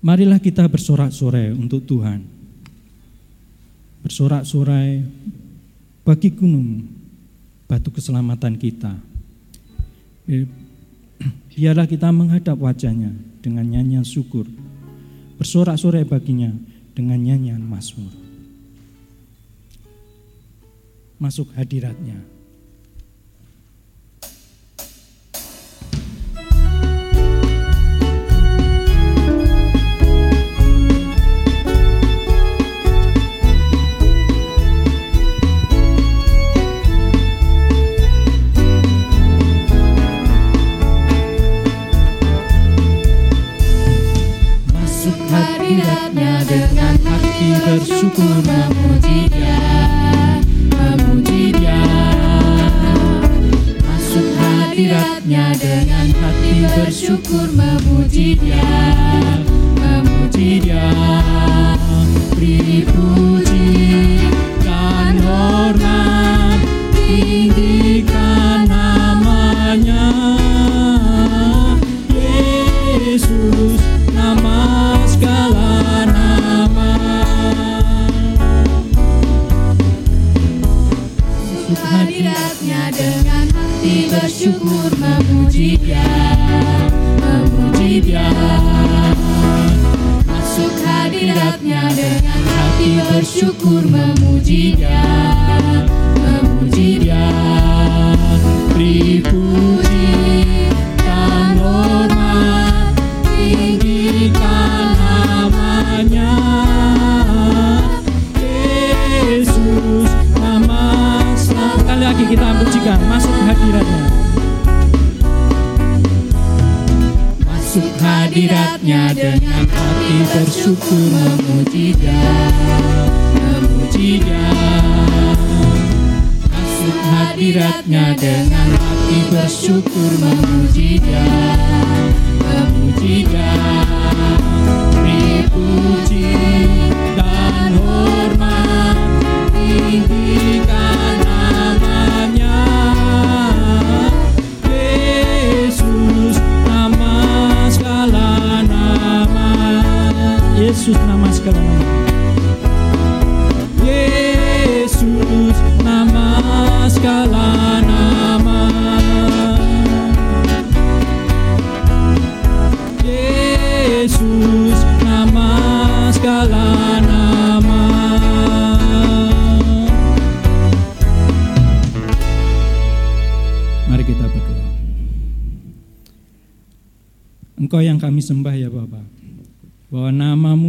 Marilah kita bersorak-sorai untuk Tuhan. Bersorak-sorai bagi gunung, batu keselamatan kita. Biarlah kita menghadap wajahnya dengan nyanyian syukur. Bersorak-sorai baginya dengan nyanyian mazmur. Masuk hadiratnya. Hadiratnya dengan hati bersyukur memuji dia Memuji dia Masuk hadiratnya dengan hati bersyukur memuji dia Memuji dia Beri puji dan hormat Yesus nama segala nama. Yesus nama segala nama. Yesus nama segala nama. Mari kita berdoa. Engkau yang kami sembah ya Bapa, bahwa namamu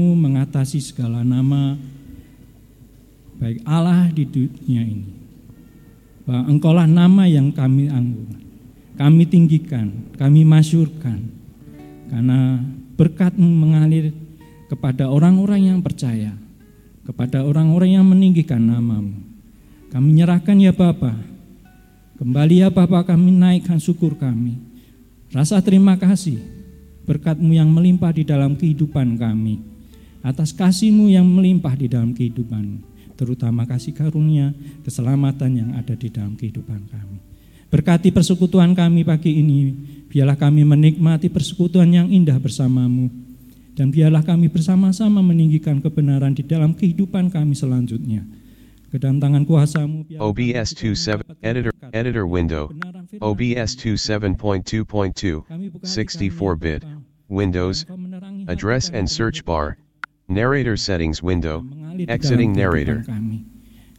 mengatasi segala nama, baik Allah di dunia ini. Bahwa engkaulah nama yang kami anggung, kami tinggikan, kami masyurkan, karena berkatmu mengalir kepada orang-orang yang percaya, kepada orang-orang yang meninggikan namamu. Kami nyerahkan ya Bapa, kembali ya Bapa kami naikkan syukur kami. Rasa terima kasih berkatmu yang melimpah di dalam kehidupan kami. Atas kasihmu yang melimpah di dalam kehidupan, terutama kasih karunia, keselamatan yang ada di dalam kehidupan kami. Berkati persekutuan kami pagi ini, biarlah kami menikmati persekutuan yang indah bersamamu, dan biarlah kami bersama-sama meninggikan kebenaran di dalam kehidupan kami selanjutnya. Ke dalam tangan kuasamu, OBS tidak 27 dapat editor editor window OBS Tuhan. 27.2.2 Kami buka hati kami, 64-bit ya Bapa, Windows address and search bar narrator settings window exiting narrator kami.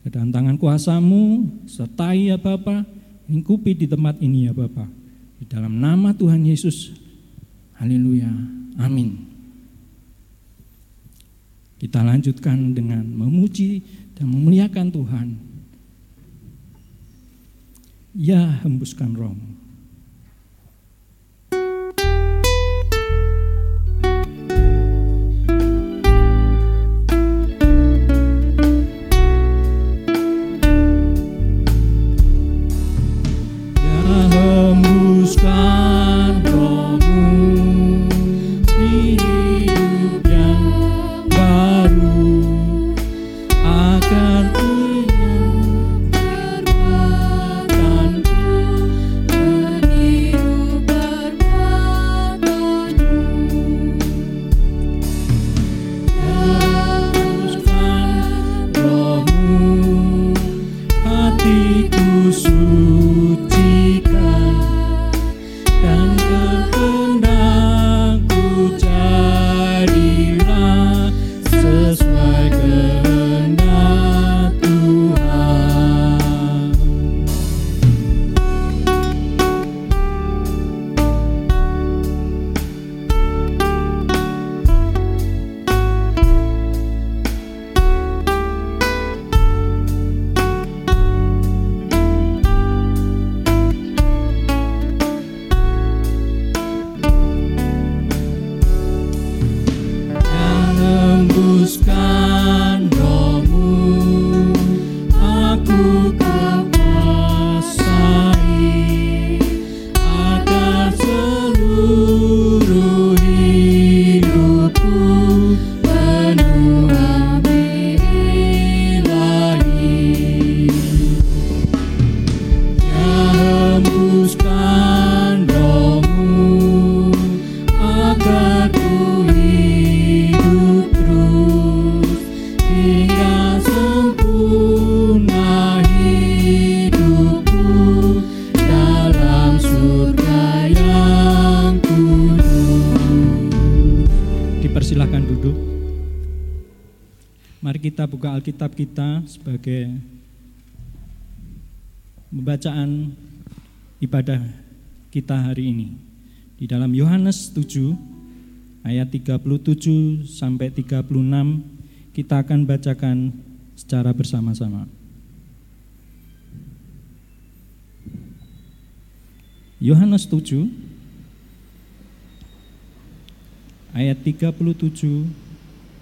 Ke dalam tangan kuasamu, sertai ya Bapa, lingkupi di tempat ini ya Bapa. Di dalam nama Tuhan Yesus. Haleluya. Amin. Kita lanjutkan dengan memuji dan memuliakan Tuhan. Ya hembuskan rohmu. Alkitab kita sebagai pembacaan ibadah kita hari ini. Di dalam Yohanes 7 ayat 37 sampai 36 kita akan bacakan secara bersama-sama. Yohanes 7 ayat 37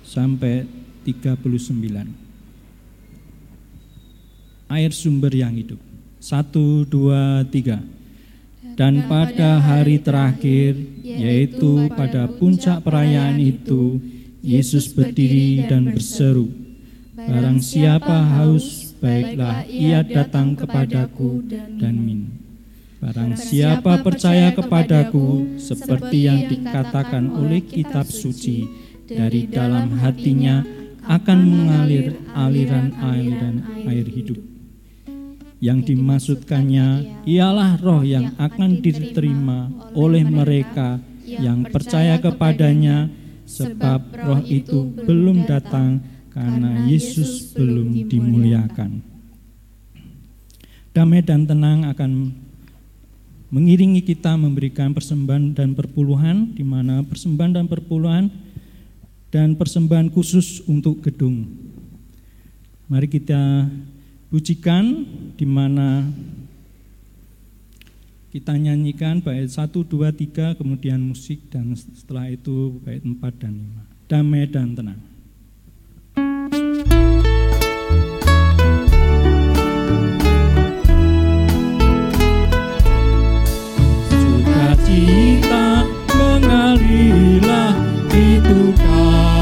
sampai 39. Air sumber yang hidup. Satu, dua, tiga. Dan pada hari terakhir, yaitu pada puncak perayaan itu, Yesus berdiri dan berseru, Barang siapa haus, baiklah ia datang kepadaku dan minum. Barang siapa percaya kepadaku, seperti yang dikatakan oleh kitab suci, dari dalam hatinya akan mengalir aliran-aliran air hidup. Yang dimaksudkannya ialah roh yang akan diterima oleh mereka yang percaya kepadanya, sebab roh itu belum datang karena Yesus belum dimuliakan. Damai dan tenang akan mengiringi kita memberikan persembahan dan perpuluhan di mana persembahan dan perpuluhan dan persembahan khusus untuk gedung. Mari kita pujikan di mana kita nyanyikan bait 1 2 3 kemudian musik dan setelah itu bait 4 dan 5. Damai dan tenang. Sukacita mengalirlah itu karya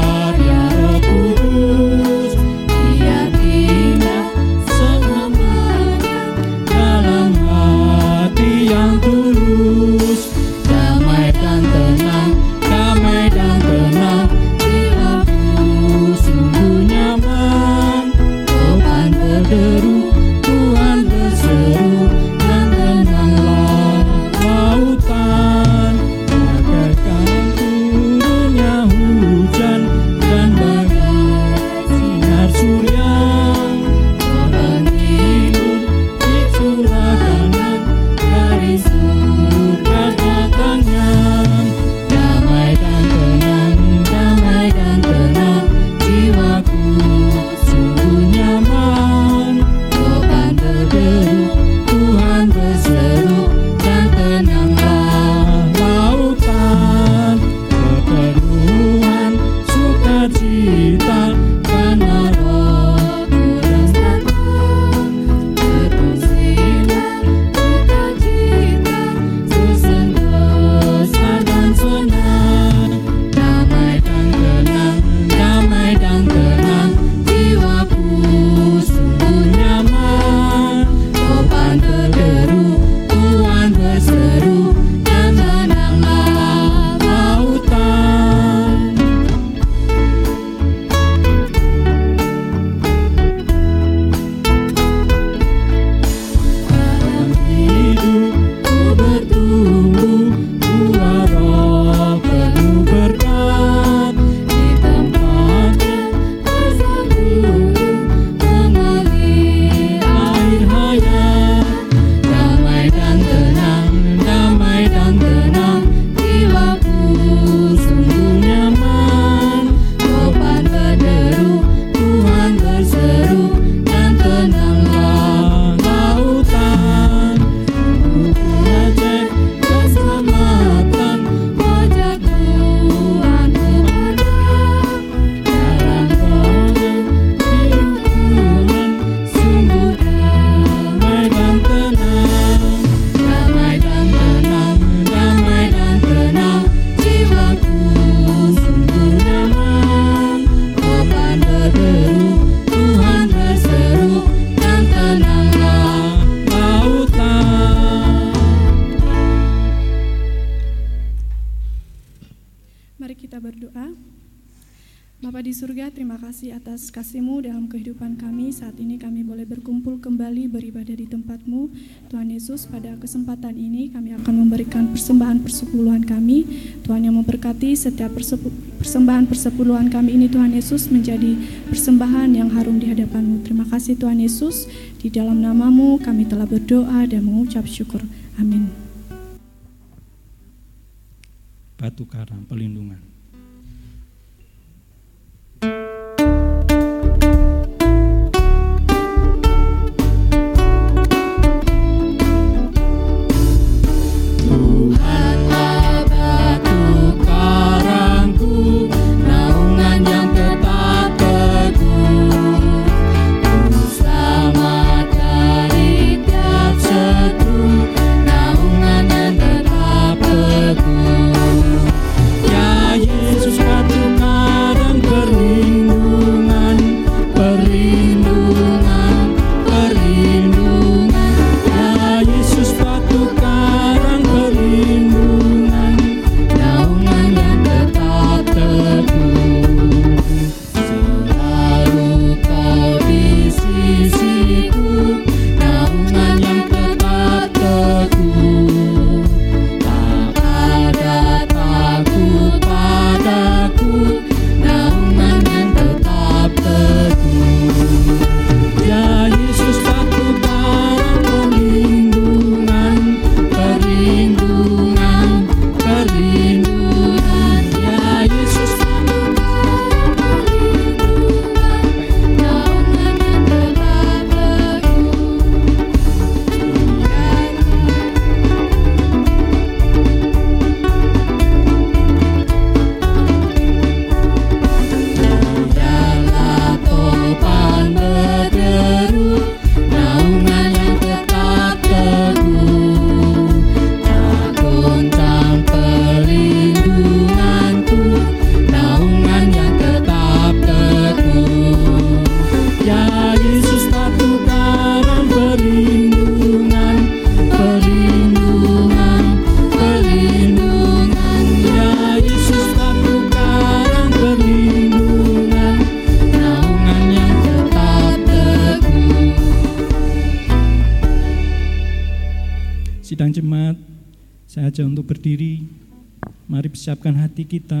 Bapa di surga, terima kasih atas kasih-Mu dalam kehidupan kami. Saat ini kami boleh berkumpul kembali beribadah di tempat-Mu. Tuhan Yesus, pada kesempatan ini kami akan memberikan persembahan persepuluhan kami. Tuhan yang memberkati setiap persembahan persepuluhan kami ini Tuhan Yesus menjadi persembahan yang harum di hadapan-Mu. Terima kasih Tuhan Yesus, di dalam namamu kami telah berdoa dan mengucap syukur. Amin. Batu karang pelindungan. Kita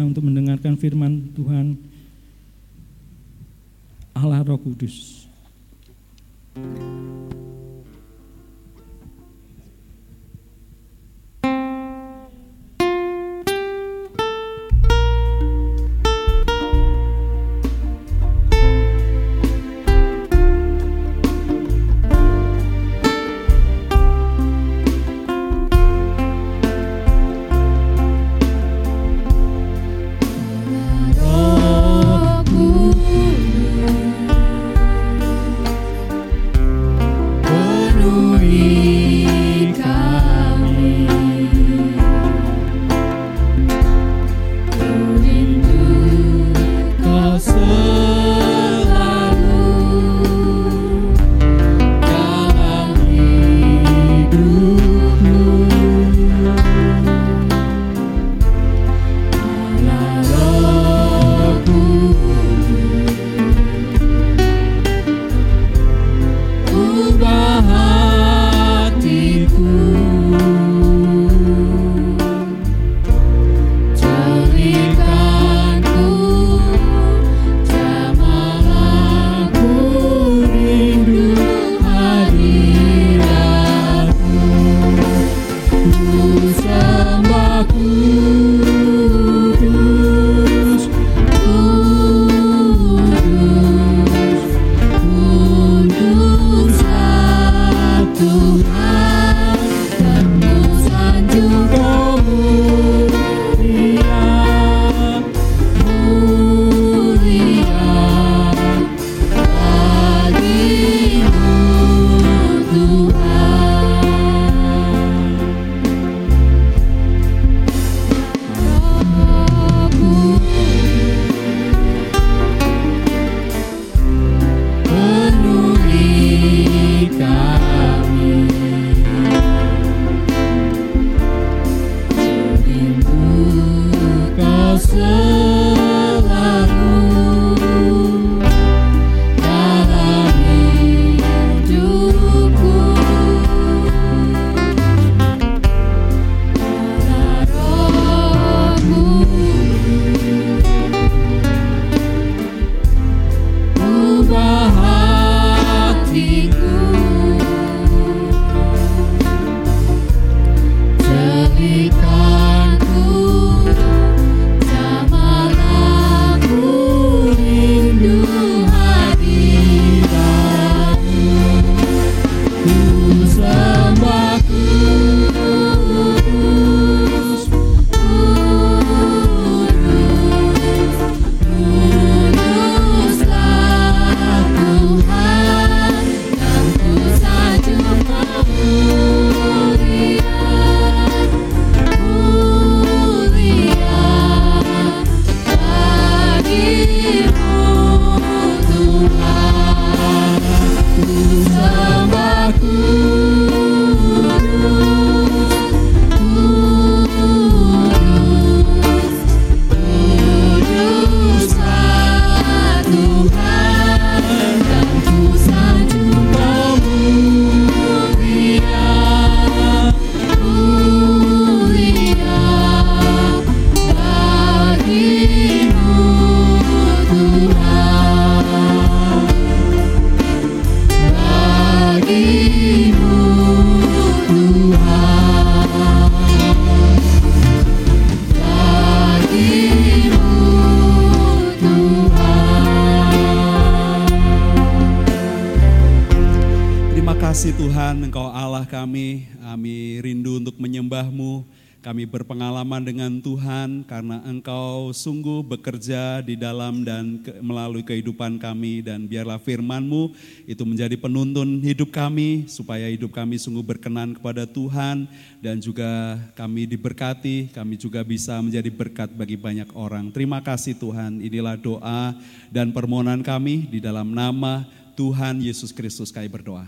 bekerja di dalam dan ke, melalui kehidupan kami. Dan biarlah firman-Mu itu menjadi penuntun hidup kami supaya hidup kami sungguh berkenan kepada Tuhan. Dan juga kami diberkati, kami juga bisa menjadi berkat bagi banyak orang. Terima kasih Tuhan, inilah doa dan permohonan kami di dalam nama Tuhan Yesus Kristus kami berdoa.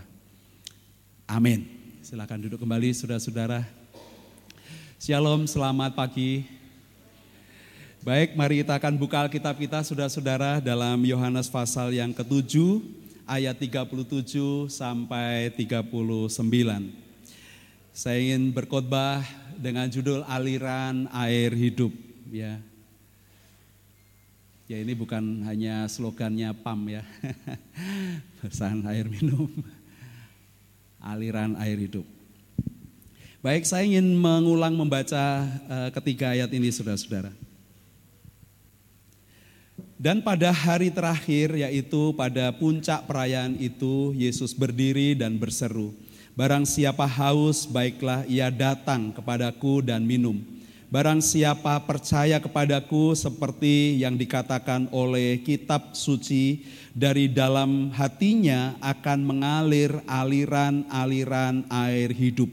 Amin. Silakan duduk kembali saudara-saudara. Shalom, selamat pagi. Baik, mari kita akan buka Alkitab kita saudara-saudara dalam Yohanes pasal yang ke-7 ayat 37 sampai 39. Saya ingin berkhotbah dengan judul aliran air hidup ya. Ya ini bukan hanya slogannya PAM ya. Perusahaan air minum aliran air hidup. Baik, saya ingin mengulang membaca uh, ketiga ayat ini saudara-saudara. Dan pada hari terakhir yaitu pada puncak perayaan itu Yesus berdiri dan berseru, Barang siapa haus baiklah ia datang kepadaku dan minum. Barang siapa percaya kepadaku seperti yang dikatakan oleh kitab suci, dari dalam hatinya akan mengalir aliran-aliran air hidup.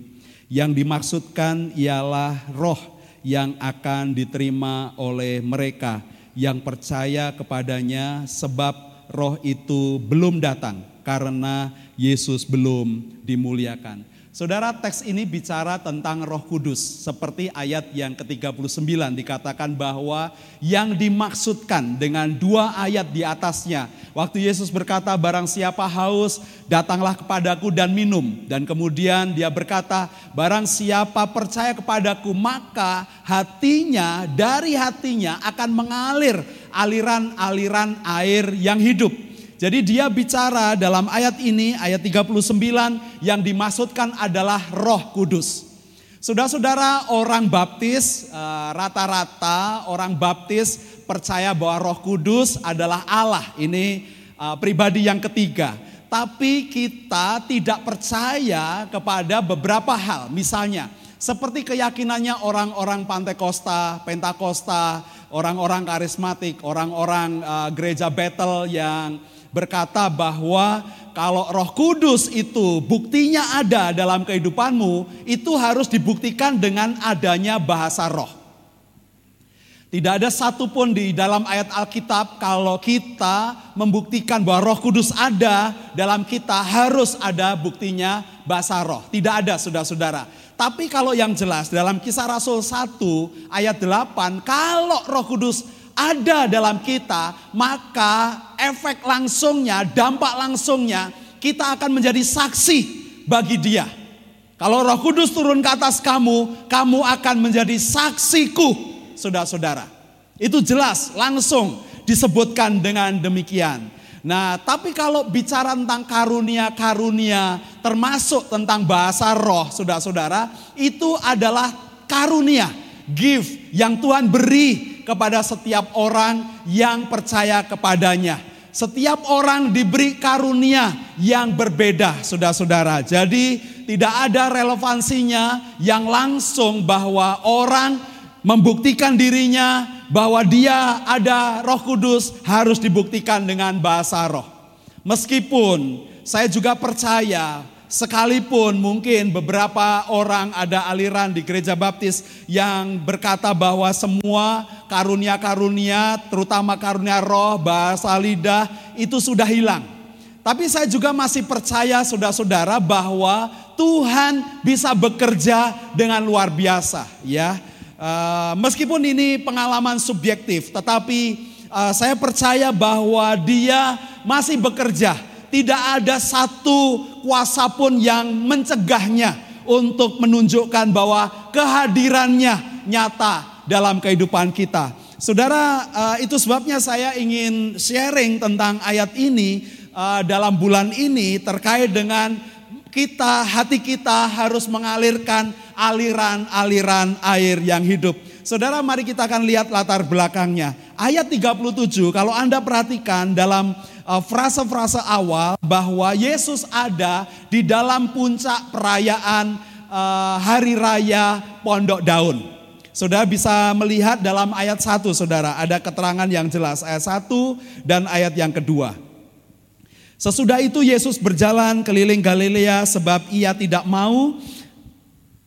Yang dimaksudkan ialah roh yang akan diterima oleh mereka yang percaya kepadanya sebab roh itu belum datang karena Yesus belum dimuliakan. Saudara, teks ini bicara tentang Roh Kudus, seperti ayat yang ke-39 dikatakan bahwa yang dimaksudkan dengan dua ayat di atasnya. Waktu Yesus berkata, "Barang siapa haus, datanglah kepadaku dan minum." Dan kemudian dia berkata, "Barang siapa percaya kepadaku, maka hatinya dari hatinya akan mengalir aliran-aliran air yang hidup." Jadi dia bicara dalam ayat ini, ayat 39 yang dimaksudkan adalah roh kudus. Saudara-saudara orang baptis, eh, rata-rata orang baptis percaya bahwa roh kudus adalah Allah. Ini eh, pribadi yang ketiga. Tapi kita tidak percaya kepada beberapa hal. Misalnya, seperti keyakinannya orang-orang Pantekosta, Pentakosta, orang-orang karismatik, orang-orang uh, gereja Battle yang berkata bahwa kalau Roh Kudus itu buktinya ada dalam kehidupanmu, itu harus dibuktikan dengan adanya bahasa roh. Tidak ada satupun di dalam ayat Alkitab kalau kita membuktikan bahwa Roh Kudus ada dalam kita harus ada buktinya bahasa roh. Tidak ada saudara-saudara. Tapi kalau yang jelas dalam kisah Rasul 1 ayat 8 kalau Roh Kudus ada dalam kita, maka efek langsungnya, dampak langsungnya, kita akan menjadi saksi bagi dia. Kalau roh kudus turun ke atas kamu, kamu akan menjadi saksiku, saudara-saudara. Itu jelas, langsung disebutkan dengan demikian. Nah, tapi kalau bicara tentang karunia-karunia, termasuk tentang bahasa roh, saudara-saudara, itu adalah karunia, gift yang Tuhan beri kepada setiap orang yang percaya kepadanya. Setiap orang diberi karunia yang berbeda, saudara-saudara. Jadi, tidak ada relevansinya yang langsung bahwa orang membuktikan dirinya bahwa dia ada Roh Kudus harus dibuktikan dengan bahasa roh. Meskipun saya juga percaya Sekalipun mungkin beberapa orang ada aliran di gereja baptis yang berkata bahwa semua karunia-karunia, terutama karunia roh, bahasa lidah, itu sudah hilang. Tapi saya juga masih percaya saudara-saudara bahwa Tuhan bisa bekerja dengan luar biasa ya. Uh, meskipun ini pengalaman subjektif, tetapi uh, saya percaya bahwa dia masih bekerja tidak ada satu kuasa pun yang mencegahnya untuk menunjukkan bahwa kehadirannya nyata dalam kehidupan kita. Saudara, eh, itu sebabnya saya ingin sharing tentang ayat ini eh, dalam bulan ini terkait dengan kita, hati kita harus mengalirkan aliran-aliran air yang hidup. Saudara, mari kita akan lihat latar belakangnya. Ayat 37, kalau Anda perhatikan dalam uh, frase-frase awal bahwa Yesus ada di dalam puncak perayaan uh, hari raya Pondok Daun. Saudara bisa melihat dalam ayat 1 Saudara, ada keterangan yang jelas ayat 1 dan ayat yang kedua. Sesudah itu Yesus berjalan keliling Galilea sebab ia tidak mau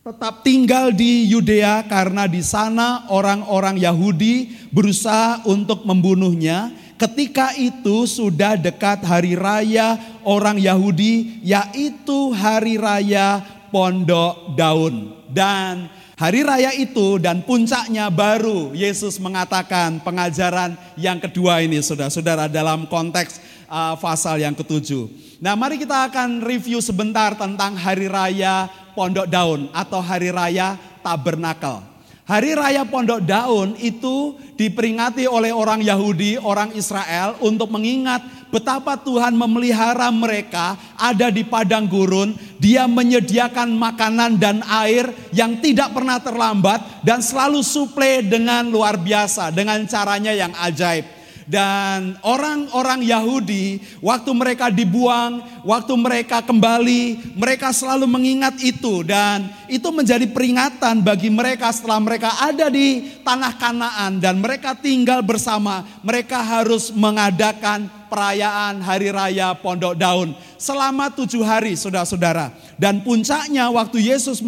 tetap tinggal di Yudea karena di sana orang-orang Yahudi berusaha untuk membunuhnya. Ketika itu sudah dekat hari raya orang Yahudi yaitu hari raya Pondok Daun. Dan hari raya itu dan puncaknya baru Yesus mengatakan pengajaran yang kedua ini saudara-saudara dalam konteks uh, pasal yang ketujuh. Nah mari kita akan review sebentar tentang Hari Raya Pondok Daun atau Hari Raya Tabernakel. Hari Raya Pondok Daun itu diperingati oleh orang Yahudi, orang Israel untuk mengingat betapa Tuhan memelihara mereka ada di padang gurun. Dia menyediakan makanan dan air yang tidak pernah terlambat dan selalu suplai dengan luar biasa, dengan caranya yang ajaib. Dan orang-orang Yahudi, waktu mereka dibuang, waktu mereka kembali, mereka selalu mengingat itu. Dan itu menjadi peringatan bagi mereka setelah mereka ada di tanah Kanaan dan mereka tinggal bersama. Mereka harus mengadakan perayaan Hari Raya Pondok Daun selama tujuh hari, saudara-saudara. Dan puncaknya waktu Yesus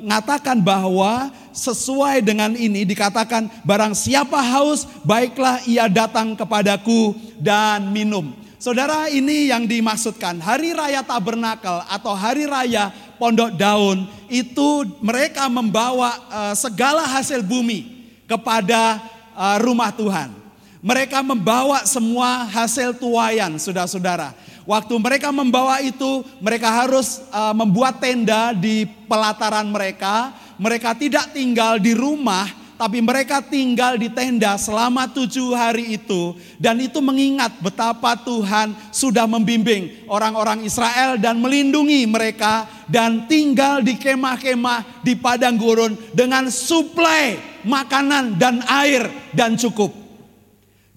mengatakan bahwa sesuai dengan ini dikatakan barang siapa haus baiklah ia datang kepadaku dan minum. Saudara ini yang dimaksudkan hari raya tabernakel atau hari raya pondok daun itu mereka membawa uh, segala hasil bumi kepada uh, rumah Tuhan. Mereka membawa semua hasil tuayan saudara-saudara. Waktu mereka membawa itu, mereka harus uh, membuat tenda di pelataran mereka. Mereka tidak tinggal di rumah, tapi mereka tinggal di tenda selama tujuh hari itu. Dan itu mengingat betapa Tuhan sudah membimbing orang-orang Israel dan melindungi mereka. Dan tinggal di kemah-kemah di padang gurun dengan suplai makanan dan air dan cukup.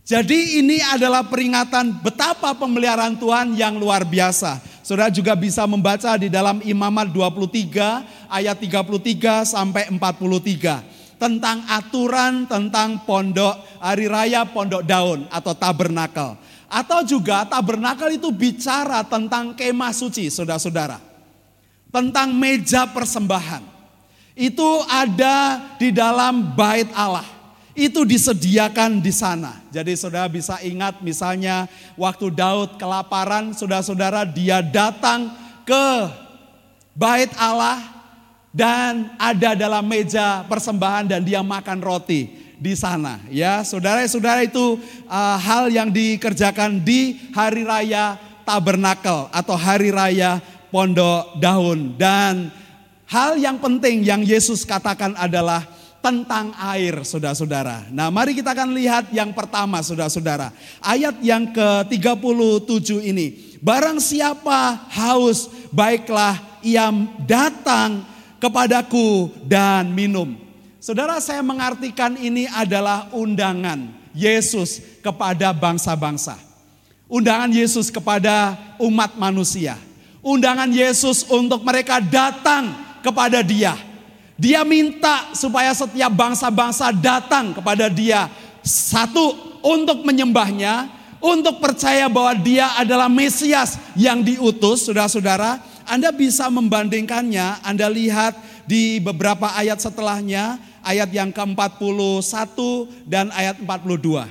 Jadi ini adalah peringatan betapa pemeliharaan Tuhan yang luar biasa. Saudara juga bisa membaca di dalam Imamat 23 ayat 33 sampai 43 tentang aturan tentang pondok hari raya pondok daun atau tabernakel. Atau juga tabernakel itu bicara tentang kemah suci saudara-saudara. Tentang meja persembahan. Itu ada di dalam bait Allah itu disediakan di sana. Jadi saudara bisa ingat misalnya waktu Daud kelaparan, saudara-saudara dia datang ke bait Allah dan ada dalam meja persembahan dan dia makan roti di sana. Ya, saudara-saudara itu uh, hal yang dikerjakan di hari raya Tabernakel atau hari raya Pondok Daun dan hal yang penting yang Yesus katakan adalah tentang air, saudara-saudara. Nah, mari kita akan lihat yang pertama, saudara-saudara. Ayat yang ke-37 ini. Barang siapa haus, baiklah ia datang kepadaku dan minum. Saudara, saya mengartikan ini adalah undangan Yesus kepada bangsa-bangsa. Undangan Yesus kepada umat manusia. Undangan Yesus untuk mereka datang kepada Dia dia minta supaya setiap bangsa-bangsa datang kepada dia. Satu, untuk menyembahnya, untuk percaya bahwa dia adalah Mesias yang diutus, saudara-saudara. Anda bisa membandingkannya, Anda lihat di beberapa ayat setelahnya, ayat yang ke-41 dan ayat 42.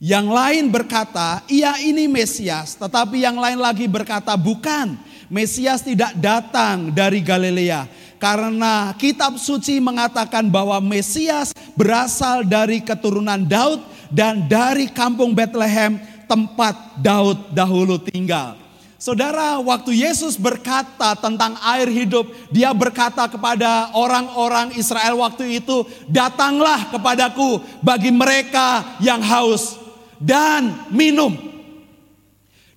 Yang lain berkata, ia ini Mesias, tetapi yang lain lagi berkata, bukan. Mesias tidak datang dari Galilea karena kitab suci mengatakan bahwa Mesias berasal dari keturunan Daud dan dari kampung Bethlehem tempat Daud dahulu tinggal. Saudara, waktu Yesus berkata tentang air hidup, dia berkata kepada orang-orang Israel waktu itu, "Datanglah kepadaku bagi mereka yang haus dan minum."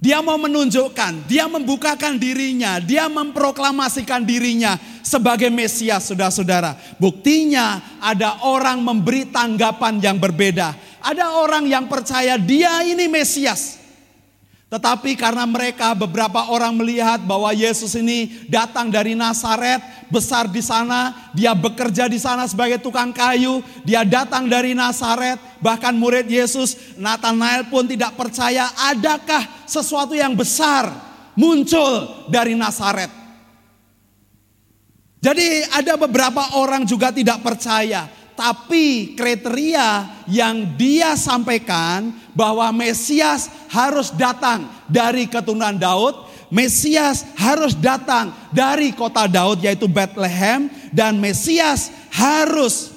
Dia mau menunjukkan, dia membukakan dirinya, dia memproklamasikan dirinya sebagai Mesias, saudara-saudara. Buktinya ada orang memberi tanggapan yang berbeda. Ada orang yang percaya dia ini Mesias. Tetapi karena mereka beberapa orang melihat bahwa Yesus ini datang dari Nazaret, besar di sana, dia bekerja di sana sebagai tukang kayu, dia datang dari Nazaret, bahkan murid Yesus Nathanael pun tidak percaya adakah sesuatu yang besar muncul dari Nazaret. Jadi ada beberapa orang juga tidak percaya, tapi kriteria yang dia sampaikan bahwa Mesias harus datang dari keturunan Daud, Mesias harus datang dari kota Daud yaitu Bethlehem dan Mesias harus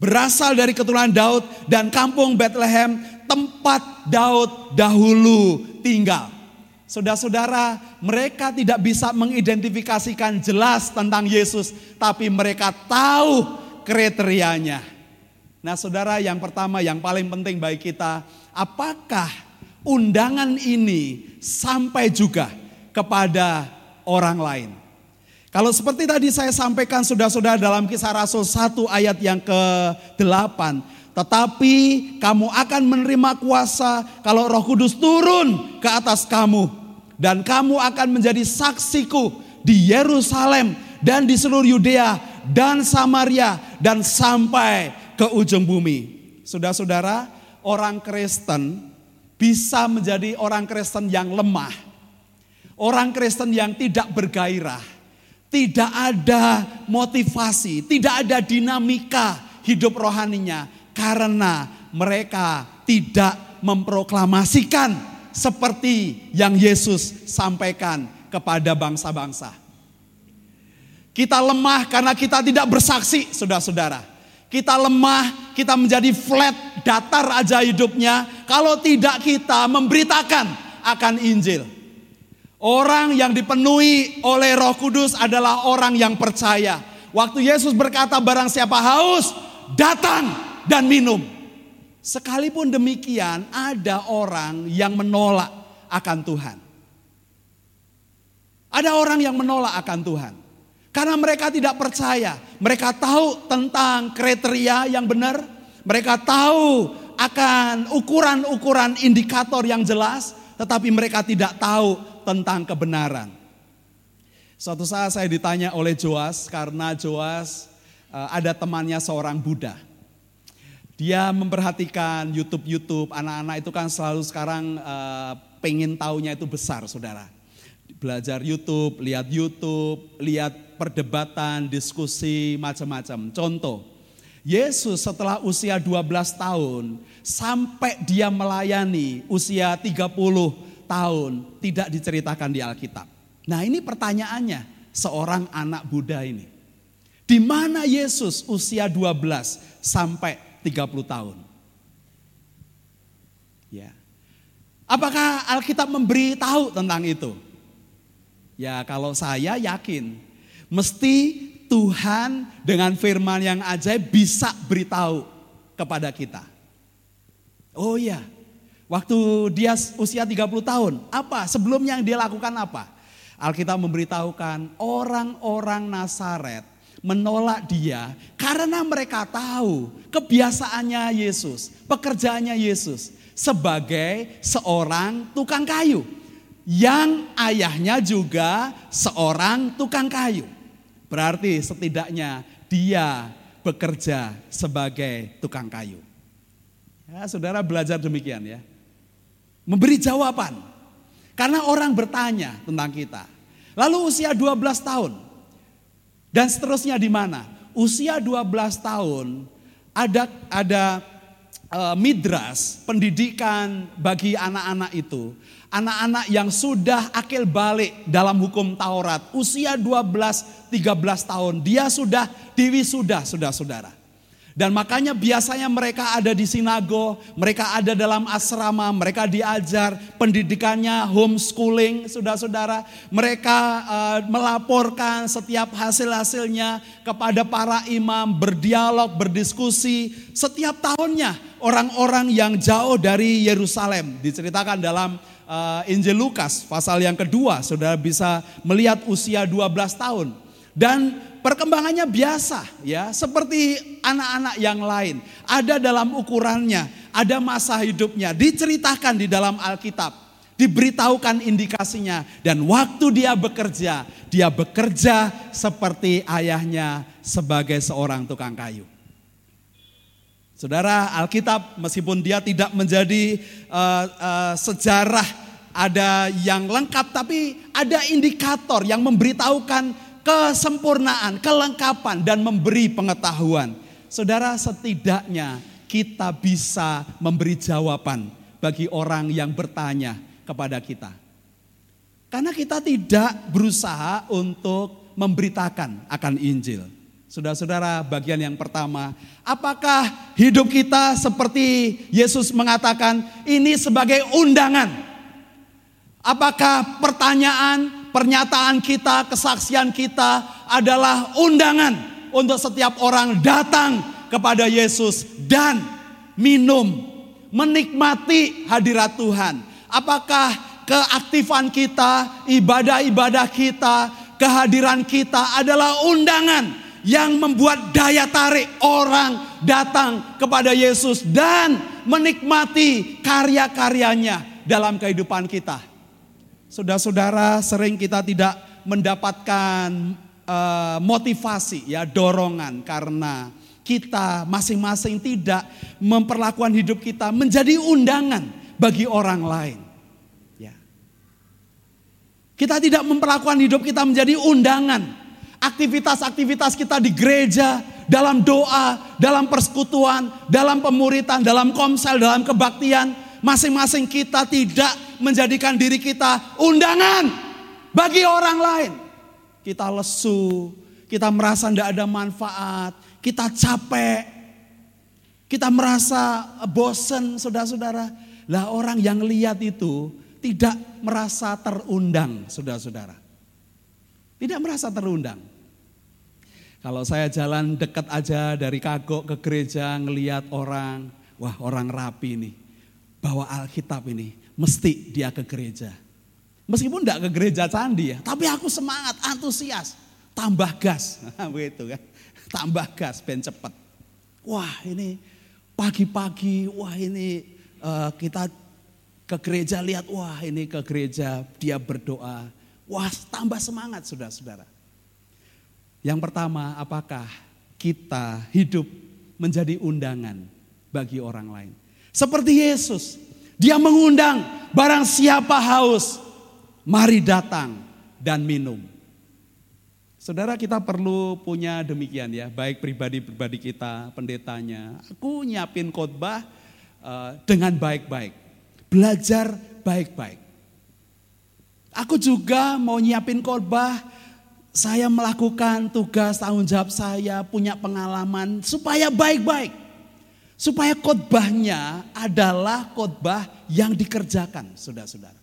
berasal dari keturunan Daud dan kampung Bethlehem tempat Daud dahulu tinggal. Saudara-saudara, mereka tidak bisa mengidentifikasikan jelas tentang Yesus, tapi mereka tahu kriterianya. Nah, saudara, yang pertama, yang paling penting bagi kita, apakah undangan ini sampai juga kepada orang lain? Kalau seperti tadi saya sampaikan, saudara-saudara, dalam kisah Rasul 1 ayat yang ke-8, tetapi kamu akan menerima kuasa kalau Roh Kudus turun ke atas kamu dan kamu akan menjadi saksiku di Yerusalem dan di seluruh Yudea dan Samaria dan sampai ke ujung bumi. Saudara-saudara, orang Kristen bisa menjadi orang Kristen yang lemah. Orang Kristen yang tidak bergairah, tidak ada motivasi, tidak ada dinamika hidup rohaninya karena mereka tidak memproklamasikan seperti yang Yesus sampaikan kepada bangsa-bangsa. Kita lemah karena kita tidak bersaksi, saudara-saudara. Kita lemah, kita menjadi flat, datar aja hidupnya. Kalau tidak kita memberitakan akan Injil. Orang yang dipenuhi oleh Roh Kudus adalah orang yang percaya. Waktu Yesus berkata, "Barang siapa haus, datang dan minum." Sekalipun demikian, ada orang yang menolak akan Tuhan. Ada orang yang menolak akan Tuhan. Karena mereka tidak percaya. Mereka tahu tentang kriteria yang benar. Mereka tahu akan ukuran-ukuran indikator yang jelas. Tetapi mereka tidak tahu tentang kebenaran. Suatu saat saya ditanya oleh Joas karena Joas eh, ada temannya seorang Buddha. Dia memperhatikan YouTube-YouTube anak-anak itu kan selalu sekarang uh, pengen taunya itu besar saudara. Belajar YouTube, lihat YouTube, lihat perdebatan, diskusi, macam-macam. Contoh, Yesus setelah usia 12 tahun sampai dia melayani usia 30 tahun tidak diceritakan di Alkitab. Nah ini pertanyaannya seorang anak Buddha ini. Di mana Yesus usia 12 sampai 30 tahun. Ya. Apakah Alkitab memberi tahu tentang itu? Ya, kalau saya yakin mesti Tuhan dengan firman yang ajaib bisa beritahu kepada kita. Oh iya, waktu dia usia 30 tahun, apa sebelumnya yang dia lakukan apa? Alkitab memberitahukan orang-orang Nasaret menolak dia karena mereka tahu kebiasaannya Yesus, pekerjaannya Yesus sebagai seorang tukang kayu yang ayahnya juga seorang tukang kayu. Berarti setidaknya dia bekerja sebagai tukang kayu. Ya, saudara belajar demikian ya. Memberi jawaban. Karena orang bertanya tentang kita. Lalu usia 12 tahun, dan seterusnya di mana? Usia 12 tahun ada ada uh, midras pendidikan bagi anak-anak itu. Anak-anak yang sudah akil balik dalam hukum Taurat, usia 12 13 tahun, dia sudah diwisuda, Saudara-saudara. Dan makanya biasanya mereka ada di sinago, mereka ada dalam asrama, mereka diajar pendidikannya homeschooling, saudara-saudara. Mereka uh, melaporkan setiap hasil-hasilnya kepada para imam, berdialog, berdiskusi. Setiap tahunnya orang-orang yang jauh dari Yerusalem diceritakan dalam uh, Injil Lukas pasal yang kedua, saudara bisa melihat usia 12 tahun. Dan perkembangannya biasa ya, seperti anak-anak yang lain. Ada dalam ukurannya, ada masa hidupnya, diceritakan di dalam Alkitab, diberitahukan indikasinya dan waktu dia bekerja, dia bekerja seperti ayahnya sebagai seorang tukang kayu. Saudara, Alkitab meskipun dia tidak menjadi uh, uh, sejarah ada yang lengkap tapi ada indikator yang memberitahukan kesempurnaan, kelengkapan dan memberi pengetahuan. Saudara, setidaknya kita bisa memberi jawaban bagi orang yang bertanya kepada kita. Karena kita tidak berusaha untuk memberitakan akan Injil. Saudara-saudara, bagian yang pertama, apakah hidup kita seperti Yesus mengatakan ini sebagai undangan Apakah pertanyaan, pernyataan kita, kesaksian kita adalah undangan untuk setiap orang datang kepada Yesus dan minum, menikmati hadirat Tuhan? Apakah keaktifan kita, ibadah-ibadah kita, kehadiran kita adalah undangan yang membuat daya tarik orang datang kepada Yesus dan menikmati karya-karyanya dalam kehidupan kita? Saudara-saudara, sering kita tidak mendapatkan uh, motivasi ya, dorongan karena kita masing-masing tidak memperlakukan hidup kita menjadi undangan bagi orang lain. Ya. Kita tidak memperlakukan hidup kita menjadi undangan. Aktivitas-aktivitas kita di gereja, dalam doa, dalam persekutuan, dalam pemuritan, dalam komsel, dalam kebaktian, masing-masing kita tidak menjadikan diri kita undangan bagi orang lain. Kita lesu, kita merasa tidak ada manfaat, kita capek, kita merasa bosen saudara-saudara. Lah orang yang lihat itu tidak merasa terundang saudara-saudara. Tidak merasa terundang. Kalau saya jalan dekat aja dari kagok ke gereja ngeliat orang, wah orang rapi nih bawa Alkitab ini, mesti dia ke gereja. Meskipun tidak ke gereja candi ya, tapi aku semangat, antusias, tambah gas, begitu kan, tambah gas, ben cepet. Wah ini pagi-pagi, wah ini uh, kita ke gereja lihat, wah ini ke gereja dia berdoa, wah tambah semangat saudara-saudara. Yang pertama, apakah kita hidup menjadi undangan bagi orang lain? Seperti Yesus. Dia mengundang barang siapa haus, mari datang dan minum. Saudara kita perlu punya demikian ya, baik pribadi-pribadi kita, pendetanya. Aku nyiapin khotbah uh, dengan baik-baik. Belajar baik-baik. Aku juga mau nyiapin khotbah, saya melakukan tugas tanggung jawab saya, punya pengalaman supaya baik-baik. Supaya khotbahnya adalah khotbah yang dikerjakan, saudara-saudara.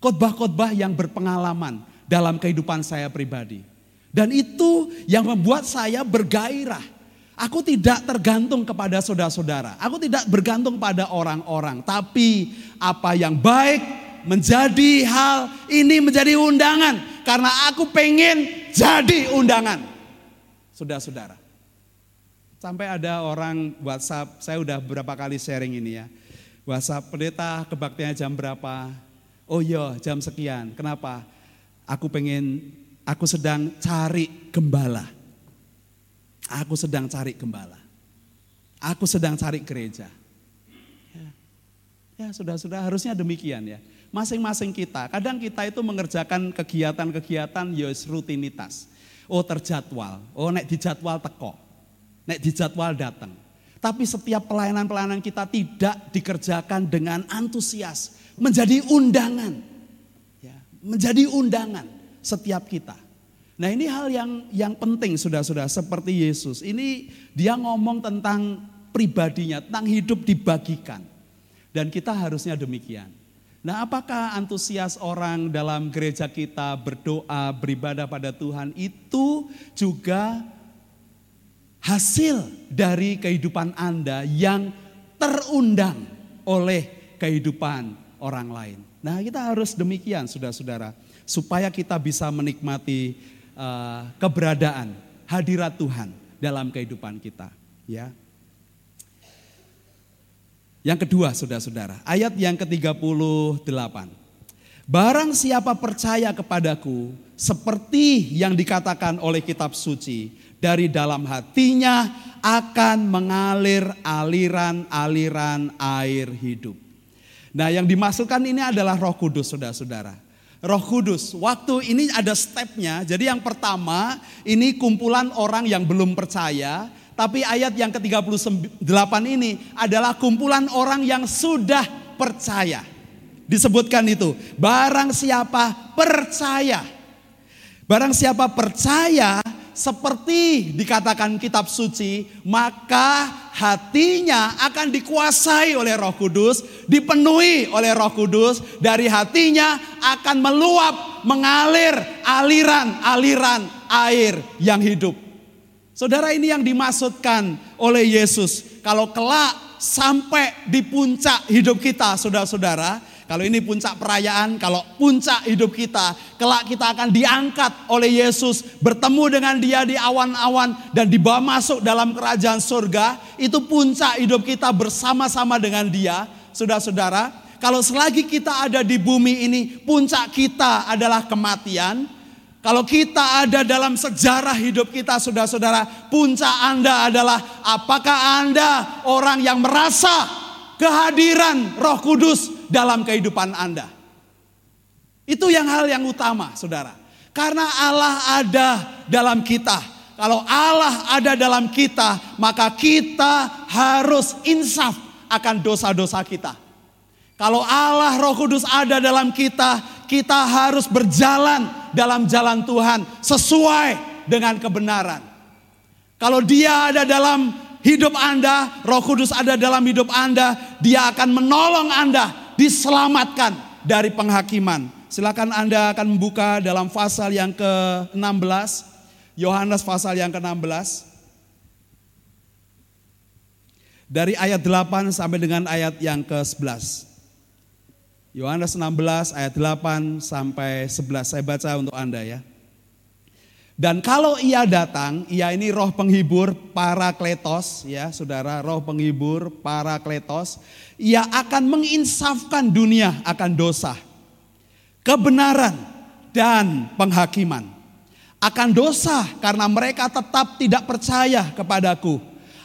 Khotbah-khotbah yang berpengalaman dalam kehidupan saya pribadi. Dan itu yang membuat saya bergairah. Aku tidak tergantung kepada saudara-saudara. Aku tidak bergantung pada orang-orang. Tapi apa yang baik menjadi hal ini menjadi undangan. Karena aku pengen jadi undangan. Saudara-saudara. Sampai ada orang WhatsApp, saya udah beberapa kali sharing ini ya. WhatsApp, pendeta kebaktiannya jam berapa? Oh iya jam sekian, kenapa? Aku pengen, aku sedang cari gembala. Aku sedang cari gembala. Aku sedang cari gereja. Ya, ya sudah-sudah harusnya demikian ya. Masing-masing kita, kadang kita itu mengerjakan kegiatan-kegiatan yos ya rutinitas. Oh terjadwal, oh nek dijadwal teko. Nek dijadwal datang. Tapi setiap pelayanan-pelayanan kita tidak dikerjakan dengan antusias. Menjadi undangan. Ya, menjadi undangan setiap kita. Nah ini hal yang yang penting sudah-sudah seperti Yesus. Ini dia ngomong tentang pribadinya, tentang hidup dibagikan. Dan kita harusnya demikian. Nah apakah antusias orang dalam gereja kita berdoa, beribadah pada Tuhan itu juga hasil dari kehidupan Anda yang terundang oleh kehidupan orang lain. Nah, kita harus demikian, saudara-saudara, supaya kita bisa menikmati uh, keberadaan hadirat Tuhan dalam kehidupan kita, ya. Yang kedua, saudara-saudara, ayat yang ke-38. Barang siapa percaya kepadaku, seperti yang dikatakan oleh kitab suci, dari dalam hatinya akan mengalir aliran-aliran air hidup. Nah yang dimasukkan ini adalah roh kudus saudara-saudara. Roh Kudus. Waktu ini ada stepnya. Jadi yang pertama ini kumpulan orang yang belum percaya tapi ayat yang ke-38 ini adalah kumpulan orang yang sudah percaya. Disebutkan itu, barang siapa percaya. Barang siapa percaya seperti dikatakan kitab suci, maka hatinya akan dikuasai oleh Roh Kudus, dipenuhi oleh Roh Kudus, dari hatinya akan meluap, mengalir aliran-aliran air yang hidup. Saudara ini yang dimaksudkan oleh Yesus. Kalau kelak sampai di puncak hidup kita, saudara-saudara. Kalau ini puncak perayaan, kalau puncak hidup kita, kelak kita akan diangkat oleh Yesus, bertemu dengan dia di awan-awan dan dibawa masuk dalam kerajaan surga. Itu puncak hidup kita bersama-sama dengan dia, saudara-saudara. Kalau selagi kita ada di bumi ini, puncak kita adalah kematian, kalau kita ada dalam sejarah hidup kita saudara-saudara, puncak Anda adalah apakah Anda orang yang merasa kehadiran Roh Kudus dalam kehidupan Anda? Itu yang hal yang utama, Saudara. Karena Allah ada dalam kita. Kalau Allah ada dalam kita, maka kita harus insaf akan dosa-dosa kita. Kalau Allah Roh Kudus ada dalam kita, kita harus berjalan dalam jalan Tuhan sesuai dengan kebenaran. Kalau dia ada dalam hidup Anda, Roh Kudus ada dalam hidup Anda, dia akan menolong Anda diselamatkan dari penghakiman. Silakan Anda akan membuka dalam pasal yang ke-16, Yohanes pasal yang ke-16. Dari ayat 8 sampai dengan ayat yang ke-11. Yohanes 16 ayat 8 sampai 11 saya baca untuk Anda ya. Dan kalau ia datang, ia ini roh penghibur para kletos ya saudara, roh penghibur para kletos, ia akan menginsafkan dunia akan dosa, kebenaran dan penghakiman. Akan dosa karena mereka tetap tidak percaya kepadaku.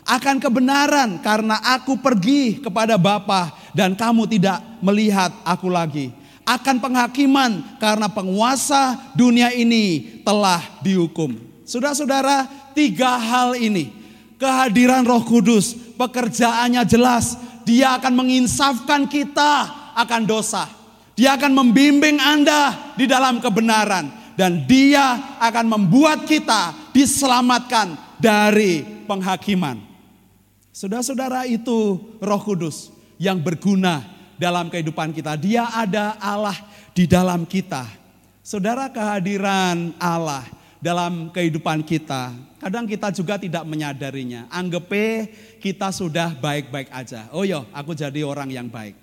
Akan kebenaran karena aku pergi kepada Bapa dan kamu tidak melihat aku lagi. Akan penghakiman karena penguasa dunia ini telah dihukum. Saudara-saudara, tiga hal ini. Kehadiran roh kudus, pekerjaannya jelas. Dia akan menginsafkan kita akan dosa. Dia akan membimbing Anda di dalam kebenaran. Dan dia akan membuat kita diselamatkan dari penghakiman. Saudara-saudara itu roh kudus yang berguna dalam kehidupan kita. Dia ada Allah di dalam kita. Saudara kehadiran Allah dalam kehidupan kita. Kadang kita juga tidak menyadarinya. Anggap kita sudah baik-baik aja. Oh yo, aku jadi orang yang baik.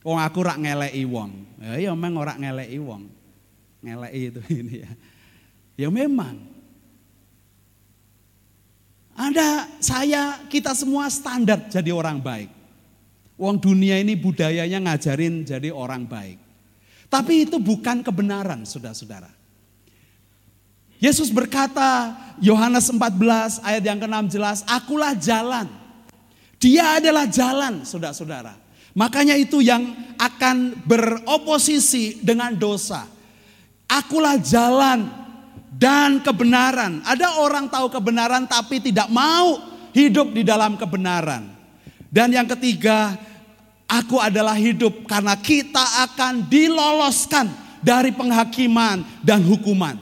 Oh aku rak ngelei wong. Ya yo memang orang ngelei wong. Ngelei itu ini ya. Ya memang. Anda, saya, kita semua standar jadi orang baik. Uang dunia ini budayanya ngajarin jadi orang baik. Tapi itu bukan kebenaran, saudara-saudara. Yesus berkata, Yohanes 14 ayat yang ke-6 jelas, akulah jalan. Dia adalah jalan, saudara-saudara. Makanya itu yang akan beroposisi dengan dosa. Akulah jalan dan kebenaran. Ada orang tahu kebenaran tapi tidak mau hidup di dalam kebenaran. Dan yang ketiga, Aku adalah hidup karena kita akan diloloskan dari penghakiman dan hukuman.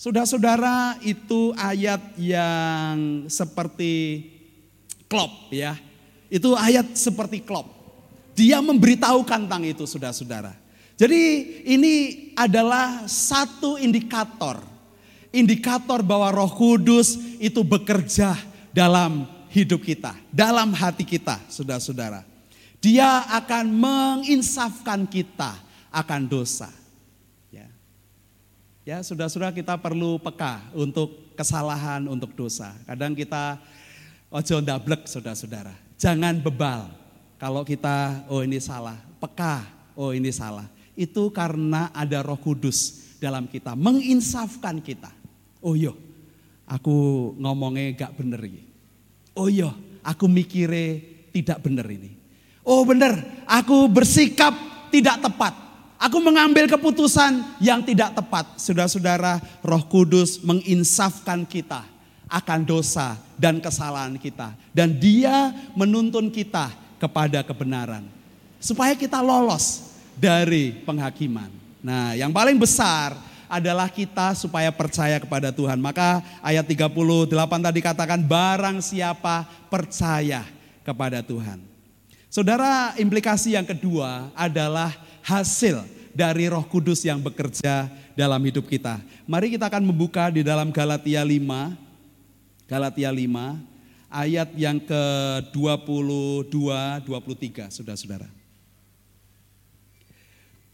Saudara-saudara, itu ayat yang seperti klop ya. Itu ayat seperti klop. Dia memberitahukan tentang itu saudara-saudara. Jadi ini adalah satu indikator. Indikator bahwa roh kudus itu bekerja dalam hidup kita. Dalam hati kita saudara-saudara. Dia akan menginsafkan kita akan dosa. Ya. Ya, sudah-sudah kita perlu peka untuk kesalahan, untuk dosa. Kadang kita ojo ndablek saudara-saudara. Jangan bebal kalau kita oh ini salah, peka, oh ini salah. Itu karena ada Roh Kudus dalam kita menginsafkan kita. Oh iya, aku ngomongnya gak bener ini. Oh iya, aku mikirnya tidak bener ini. Oh bener, aku bersikap tidak tepat. Aku mengambil keputusan yang tidak tepat. Saudara-saudara, Roh Kudus menginsafkan kita akan dosa dan kesalahan kita. Dan dia menuntun kita kepada kebenaran. Supaya kita lolos dari penghakiman. Nah yang paling besar adalah kita supaya percaya kepada Tuhan. Maka ayat 38 tadi katakan barang siapa percaya kepada Tuhan. Saudara, implikasi yang kedua adalah hasil dari Roh Kudus yang bekerja dalam hidup kita. Mari kita akan membuka di dalam Galatia 5 Galatia 5 ayat yang ke-22 23 Saudara-saudara.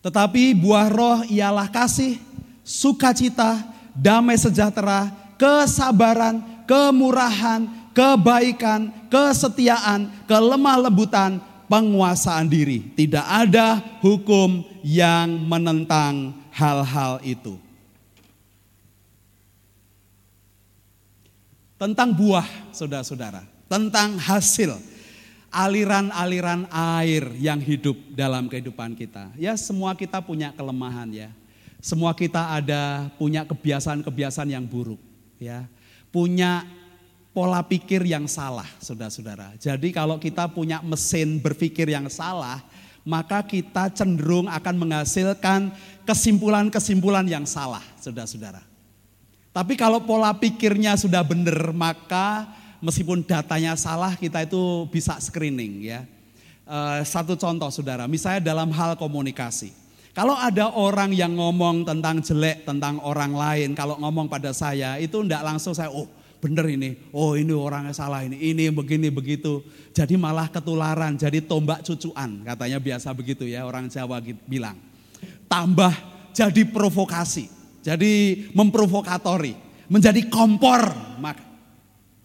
Tetapi buah roh ialah kasih, sukacita, damai sejahtera, kesabaran, kemurahan, kebaikan, kesetiaan, kelemah lembutan, penguasaan diri. Tidak ada hukum yang menentang hal-hal itu. Tentang buah, saudara-saudara. Tentang hasil aliran-aliran air yang hidup dalam kehidupan kita. Ya semua kita punya kelemahan ya. Semua kita ada punya kebiasaan-kebiasaan yang buruk ya. Punya pola pikir yang salah, saudara-saudara. Jadi kalau kita punya mesin berpikir yang salah, maka kita cenderung akan menghasilkan kesimpulan-kesimpulan yang salah, saudara-saudara. Tapi kalau pola pikirnya sudah benar, maka meskipun datanya salah, kita itu bisa screening ya. Eh, satu contoh saudara, misalnya dalam hal komunikasi. Kalau ada orang yang ngomong tentang jelek, tentang orang lain, kalau ngomong pada saya, itu enggak langsung saya, oh bener ini, oh ini orangnya salah ini, ini begini begitu. Jadi malah ketularan, jadi tombak cucuan, katanya biasa begitu ya orang Jawa bilang. Tambah jadi provokasi, jadi memprovokatori, menjadi kompor. Maka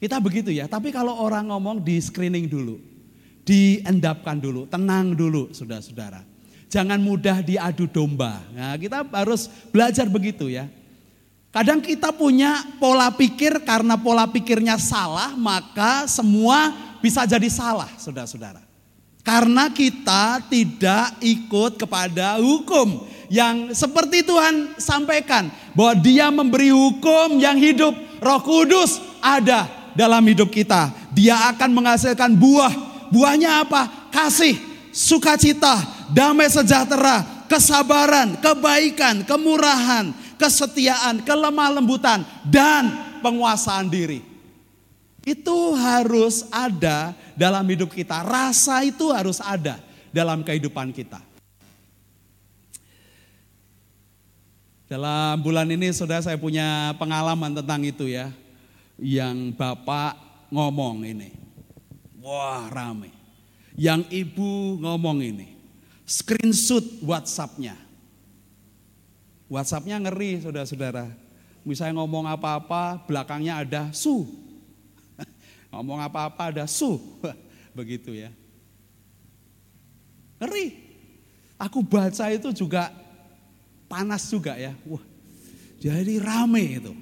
kita begitu ya, tapi kalau orang ngomong di screening dulu, diendapkan dulu, tenang dulu saudara-saudara. Jangan mudah diadu domba. Nah, kita harus belajar begitu ya. Kadang kita punya pola pikir karena pola pikirnya salah, maka semua bisa jadi salah, saudara-saudara. Karena kita tidak ikut kepada hukum yang seperti Tuhan sampaikan bahwa Dia memberi hukum yang hidup. Roh Kudus ada dalam hidup kita. Dia akan menghasilkan buah. Buahnya apa? Kasih, sukacita, damai sejahtera, kesabaran, kebaikan, kemurahan, kesetiaan, kelemah lembutan, dan penguasaan diri. Itu harus ada dalam hidup kita. Rasa itu harus ada dalam kehidupan kita. Dalam bulan ini saudara saya punya pengalaman tentang itu ya. Yang Bapak ngomong ini. Wah rame. Yang Ibu ngomong ini. Screenshot WhatsAppnya WhatsAppnya ngeri saudara-saudara. Misalnya ngomong apa-apa, belakangnya ada su. ngomong apa-apa ada su. Begitu ya. Ngeri. Aku baca itu juga panas juga ya. Wah, jadi rame itu.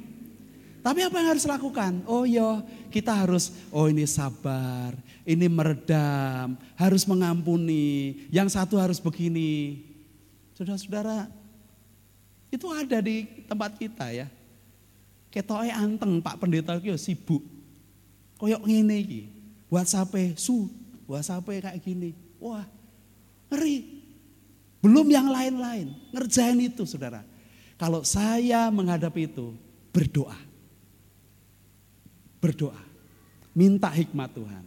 Tapi apa yang harus lakukan? Oh iya, kita harus, oh ini sabar, ini meredam, harus mengampuni, yang satu harus begini. Saudara-saudara, itu ada di tempat kita ya. Ketoke anteng Pak Pendeta ki sibuk. Koyok ngene iki. WhatsApp su, WhatsApp kayak gini. Wah, ngeri. Belum yang lain-lain, ngerjain itu Saudara. Kalau saya menghadapi itu, berdoa. Berdoa. Minta hikmat Tuhan.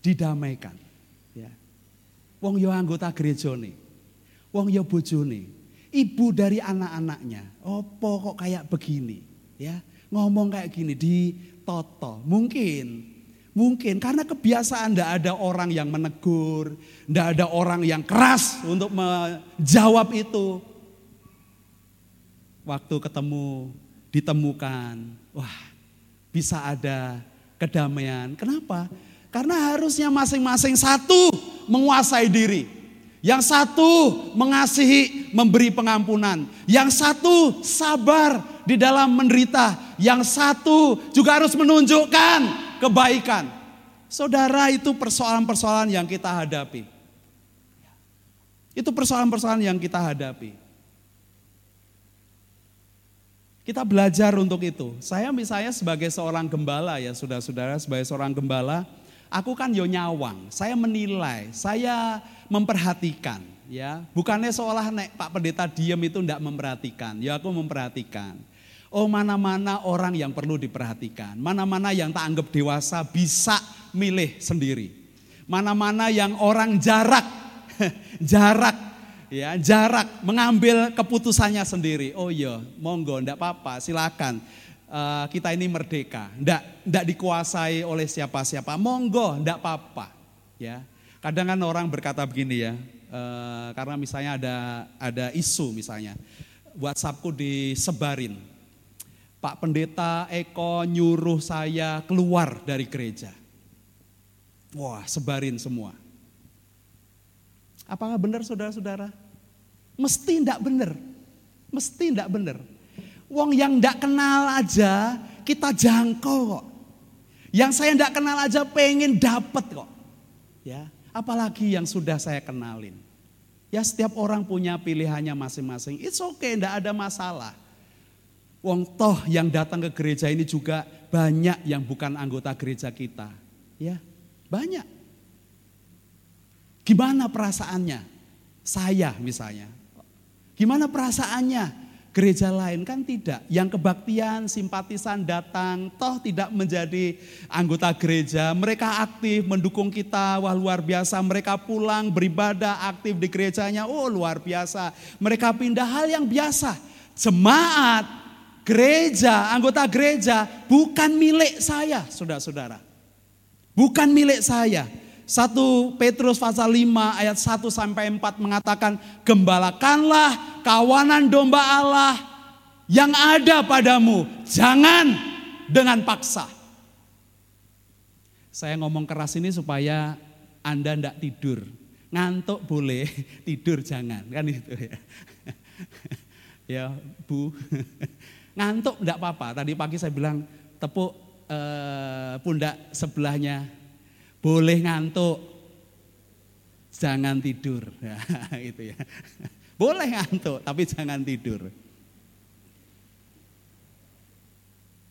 Didamaikan, ya. Wong yo anggota gereja nih. Wong yo bojone ibu dari anak-anaknya. Opo kok kayak begini? Ya, ngomong kayak gini di toto. Mungkin, mungkin karena kebiasaan tidak ada orang yang menegur, tidak ada orang yang keras untuk menjawab itu. waktu ketemu, ditemukan, wah bisa ada kedamaian. Kenapa? Karena harusnya masing-masing satu menguasai diri. Yang satu mengasihi, memberi pengampunan. Yang satu sabar di dalam menderita. Yang satu juga harus menunjukkan kebaikan. Saudara itu persoalan-persoalan yang kita hadapi. Itu persoalan-persoalan yang kita hadapi. Kita belajar untuk itu. Saya misalnya sebagai seorang gembala ya, saudara-saudara, sebagai seorang gembala, aku kan yo nyawang. Saya menilai, saya memperhatikan ya. Bukannya seolah nek Pak Pendeta diem itu ndak memperhatikan. Ya aku memperhatikan. Oh mana-mana orang yang perlu diperhatikan. Mana-mana yang tak anggap dewasa bisa milih sendiri. Mana-mana yang orang jarak, jarak ya jarak mengambil keputusannya sendiri. Oh iya, monggo ndak apa-apa, silakan. Uh, kita ini merdeka, ndak ndak dikuasai oleh siapa-siapa. Monggo, ndak apa-apa, ya. Kadang kan orang berkata begini ya, uh, karena misalnya ada ada isu misalnya, WhatsAppku disebarin, Pak Pendeta Eko nyuruh saya keluar dari gereja. Wah, sebarin semua. Apakah benar saudara-saudara? Mesti tidak benar. Mesti tidak benar. Wong yang tidak kenal aja kita jangkau kok. Yang saya tidak kenal aja pengen dapat kok. Ya, Apalagi yang sudah saya kenalin. Ya setiap orang punya pilihannya masing-masing. It's okay, tidak ada masalah. Wong toh yang datang ke gereja ini juga banyak yang bukan anggota gereja kita. Ya, banyak. Gimana perasaannya? Saya misalnya. Gimana perasaannya? Gereja lain kan tidak. Yang kebaktian, simpatisan datang, toh tidak menjadi anggota gereja. Mereka aktif mendukung kita, wah luar biasa. Mereka pulang beribadah aktif di gerejanya, oh luar biasa. Mereka pindah hal yang biasa. Jemaat, gereja, anggota gereja bukan milik saya, saudara-saudara. Bukan milik saya. 1 Petrus pasal 5 ayat 1 sampai 4 mengatakan gembalakanlah kawanan domba Allah yang ada padamu jangan dengan paksa. Saya ngomong keras ini supaya Anda tidak tidur. Ngantuk boleh, tidur jangan. Kan itu ya. ya Bu, ngantuk tidak apa-apa. Tadi pagi saya bilang tepuk eh, pundak sebelahnya boleh ngantuk, jangan tidur. Ya, itu ya. Boleh ngantuk, tapi jangan tidur.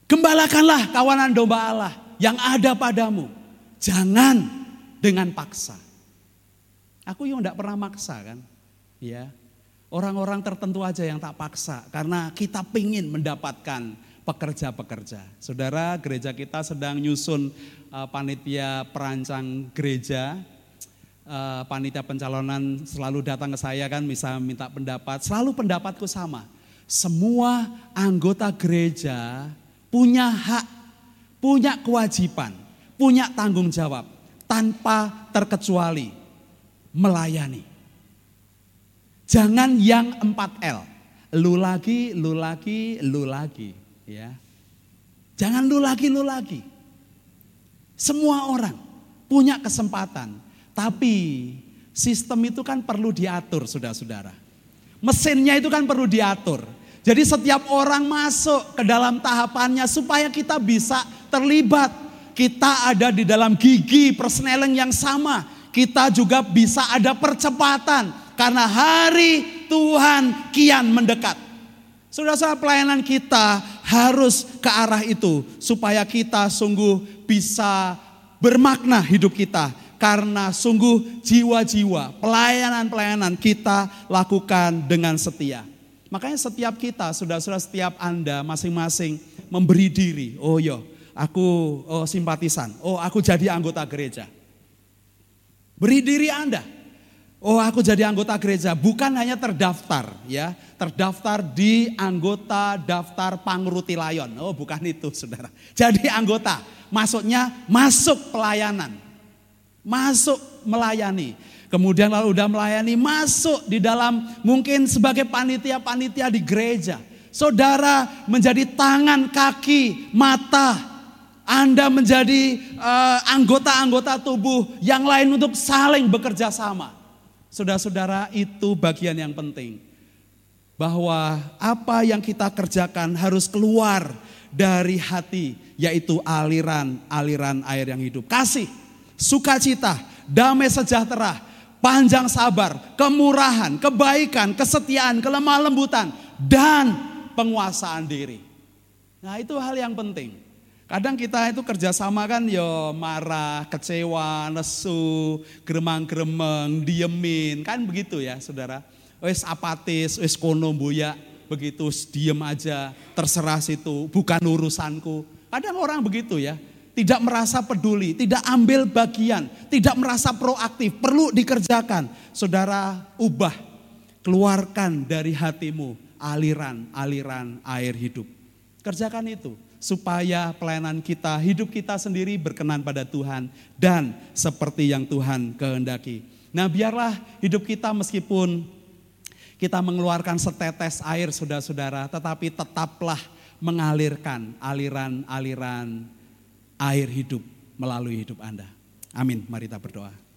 Gembalakanlah kawanan domba Allah yang ada padamu. Jangan dengan paksa. Aku yang tidak pernah maksa kan. Ya, Orang-orang tertentu aja yang tak paksa karena kita pingin mendapatkan pekerja-pekerja. Saudara, gereja kita sedang nyusun uh, panitia perancang gereja. Uh, panitia pencalonan selalu datang ke saya kan, bisa minta pendapat. Selalu pendapatku sama. Semua anggota gereja punya hak, punya kewajiban, punya tanggung jawab tanpa terkecuali melayani. Jangan yang 4L. Lu lagi, lu lagi, lu lagi ya. Jangan lu lagi, lu lagi. Semua orang punya kesempatan, tapi sistem itu kan perlu diatur, saudara-saudara. Mesinnya itu kan perlu diatur. Jadi setiap orang masuk ke dalam tahapannya supaya kita bisa terlibat. Kita ada di dalam gigi persneling yang sama. Kita juga bisa ada percepatan karena hari Tuhan kian mendekat. Saudara-saudara pelayanan kita harus ke arah itu supaya kita sungguh bisa bermakna hidup kita karena sungguh jiwa-jiwa pelayanan-pelayanan kita lakukan dengan setia. Makanya setiap kita, saudara-saudara setiap Anda masing-masing memberi diri. Oh yo, iya, aku oh, simpatisan. Oh aku jadi anggota gereja. Beri diri Anda. Oh aku jadi anggota gereja bukan hanya terdaftar ya terdaftar di anggota daftar pangruti layon. Oh bukan itu saudara. Jadi anggota maksudnya masuk pelayanan. Masuk melayani. Kemudian lalu udah melayani masuk di dalam mungkin sebagai panitia-panitia di gereja. Saudara menjadi tangan, kaki, mata. Anda menjadi uh, anggota-anggota tubuh yang lain untuk saling bekerja sama. Saudara-saudara, itu bagian yang penting. Bahwa apa yang kita kerjakan harus keluar dari hati, yaitu aliran-aliran air yang hidup. Kasih, sukacita, damai sejahtera, panjang sabar, kemurahan, kebaikan, kesetiaan, kelemah lembutan, dan penguasaan diri. Nah itu hal yang penting. Kadang kita itu kerjasama kan yo marah, kecewa, nesu, geremang-geremeng, diemin. Kan begitu ya saudara. Wes apatis, wes kono buya, begitu diem aja, terserah situ, bukan urusanku. Kadang orang begitu ya, tidak merasa peduli, tidak ambil bagian, tidak merasa proaktif, perlu dikerjakan. Saudara, ubah, keluarkan dari hatimu aliran-aliran air hidup. Kerjakan itu supaya pelayanan kita, hidup kita sendiri berkenan pada Tuhan dan seperti yang Tuhan kehendaki. Nah, biarlah hidup kita meskipun kita mengeluarkan setetes air saudara-saudara, tetapi tetaplah mengalirkan aliran-aliran air hidup melalui hidup Anda. Amin. Mari kita berdoa.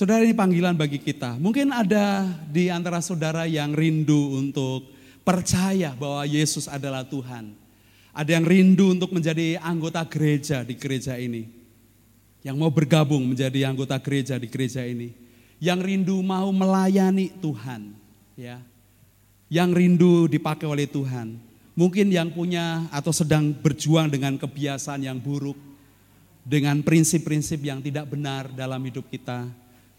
Saudara ini panggilan bagi kita. Mungkin ada di antara saudara yang rindu untuk percaya bahwa Yesus adalah Tuhan. Ada yang rindu untuk menjadi anggota gereja di gereja ini. Yang mau bergabung menjadi anggota gereja di gereja ini. Yang rindu mau melayani Tuhan. ya, Yang rindu dipakai oleh Tuhan. Mungkin yang punya atau sedang berjuang dengan kebiasaan yang buruk. Dengan prinsip-prinsip yang tidak benar dalam hidup kita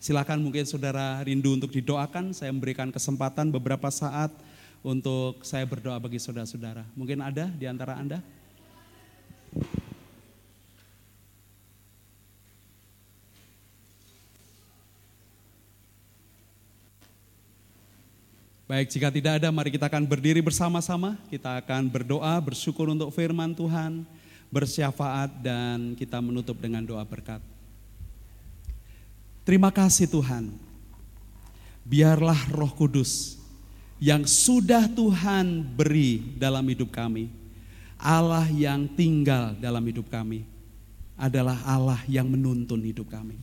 Silakan mungkin saudara rindu untuk didoakan, saya memberikan kesempatan beberapa saat untuk saya berdoa bagi saudara-saudara. Mungkin ada di antara Anda? Baik, jika tidak ada, mari kita akan berdiri bersama-sama. Kita akan berdoa, bersyukur untuk firman Tuhan, bersyafaat, dan kita menutup dengan doa berkat. Terima kasih Tuhan. Biarlah Roh Kudus yang sudah Tuhan beri dalam hidup kami, Allah yang tinggal dalam hidup kami, adalah Allah yang menuntun hidup kami,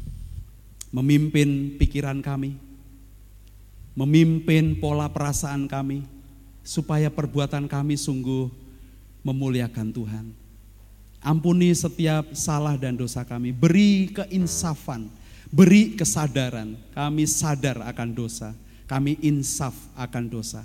memimpin pikiran kami, memimpin pola perasaan kami, supaya perbuatan kami sungguh memuliakan Tuhan. Ampuni setiap salah dan dosa kami, beri keinsafan Beri kesadaran, kami sadar akan dosa, kami insaf akan dosa.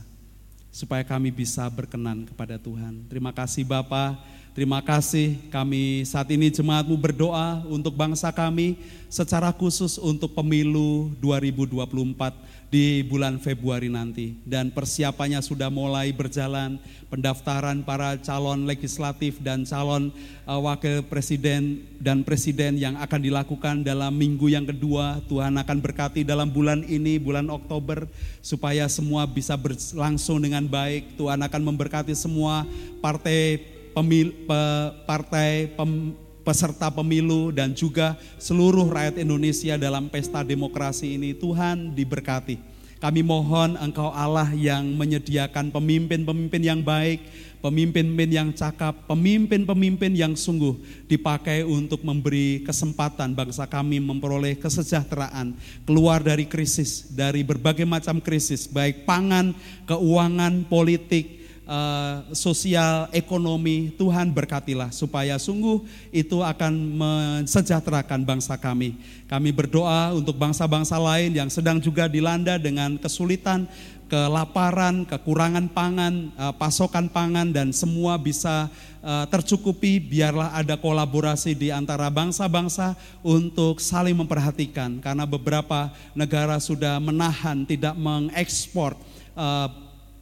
Supaya kami bisa berkenan kepada Tuhan. Terima kasih Bapak, terima kasih kami saat ini jemaatmu berdoa untuk bangsa kami secara khusus untuk pemilu 2024 di bulan Februari nanti. Dan persiapannya sudah mulai berjalan. Pendaftaran para calon legislatif dan calon uh, wakil presiden dan presiden yang akan dilakukan dalam minggu yang kedua. Tuhan akan berkati dalam bulan ini bulan Oktober supaya semua bisa berlangsung dengan baik. Tuhan akan memberkati semua partai pemil, pe, partai pem, peserta pemilu dan juga seluruh rakyat Indonesia dalam pesta demokrasi ini Tuhan diberkati. Kami mohon Engkau Allah yang menyediakan pemimpin-pemimpin yang baik, pemimpin-pemimpin yang cakap, pemimpin-pemimpin yang sungguh dipakai untuk memberi kesempatan bangsa kami memperoleh kesejahteraan, keluar dari krisis, dari berbagai macam krisis, baik pangan, keuangan, politik, uh, sosial, ekonomi, Tuhan berkatilah supaya sungguh itu akan mensejahterakan bangsa kami. Kami berdoa untuk bangsa-bangsa lain yang sedang juga dilanda dengan kesulitan, kelaparan, kekurangan pangan, uh, pasokan pangan dan semua bisa uh, tercukupi. Biarlah ada kolaborasi di antara bangsa-bangsa untuk saling memperhatikan karena beberapa negara sudah menahan tidak mengekspor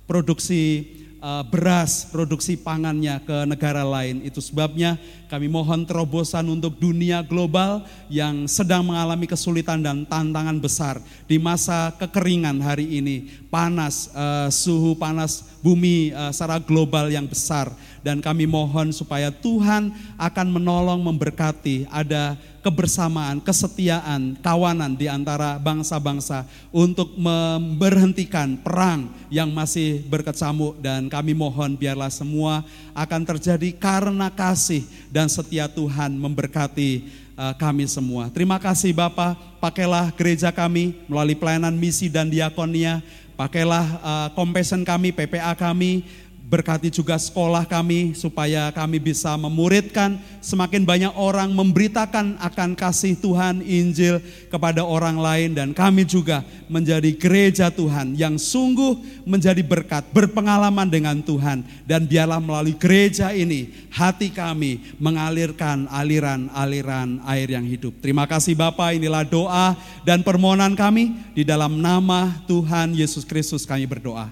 produksi uh, beras produksi pangannya ke negara lain. Itu sebabnya Kami mohon terobosan untuk dunia global yang sedang mengalami kesulitan dan tantangan besar di masa kekeringan hari ini, panas, uh, suhu panas bumi uh, secara global yang besar. Dan kami mohon supaya Tuhan akan menolong memberkati. Ada kebersamaan, kesetiaan, kawanan di antara bangsa-bangsa untuk memberhentikan perang yang masih berkecamuk. Dan kami mohon biarlah semua akan terjadi karena kasih dan setia Tuhan memberkati uh, kami semua. Terima kasih Bapak, pakailah gereja kami melalui pelayanan misi dan diakonia, pakailah uh, compassion kami, PPA kami, Berkati juga sekolah kami supaya kami bisa memuridkan. Semakin banyak orang memberitakan akan kasih Tuhan Injil kepada orang lain. Dan kami juga menjadi gereja Tuhan yang sungguh menjadi berkat, berpengalaman dengan Tuhan. Dan biarlah melalui gereja ini hati kami mengalirkan aliran-aliran air yang hidup. Terima kasih Bapak, inilah doa dan permohonan kami. Di dalam nama Tuhan Yesus Kristus kami berdoa.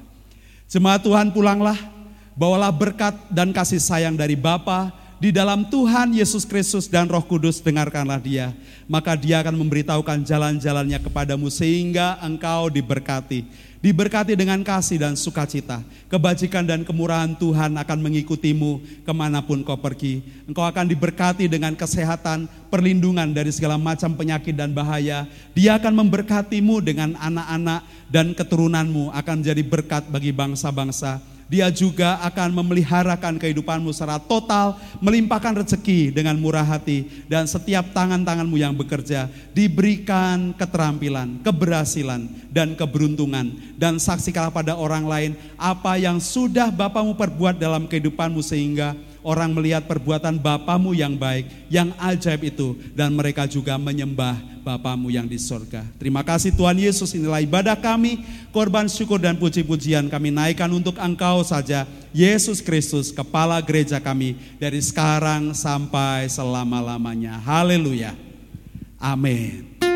Jemaat Tuhan pulanglah Bawalah berkat dan kasih sayang dari Bapa di dalam Tuhan Yesus Kristus dan Roh Kudus dengarkanlah dia. Maka dia akan memberitahukan jalan-jalannya kepadamu sehingga engkau diberkati. Diberkati dengan kasih dan sukacita. Kebajikan dan kemurahan Tuhan akan mengikutimu ke mana pun kau pergi. Engkau akan diberkati dengan kesehatan, perlindungan dari segala macam penyakit dan bahaya. Dia akan memberkatimu dengan anak-anak dan keturunanmu akan jadi berkat bagi bangsa-bangsa dia juga akan memeliharakan kehidupanmu secara total, melimpahkan rezeki dengan murah hati, dan setiap tangan-tanganmu yang bekerja diberikan keterampilan, keberhasilan, dan keberuntungan. Dan saksikanlah pada orang lain apa yang sudah Bapamu perbuat dalam kehidupanmu sehingga orang melihat perbuatan Bapamu yang baik, yang ajaib itu, dan mereka juga menyembah Bapamu yang di sorga. Terima kasih Tuhan Yesus, inilah ibadah kami, korban syukur dan puji-pujian kami naikkan untuk Engkau saja, Yesus Kristus, Kepala Gereja kami, dari sekarang sampai selama-lamanya. Haleluya. Amin.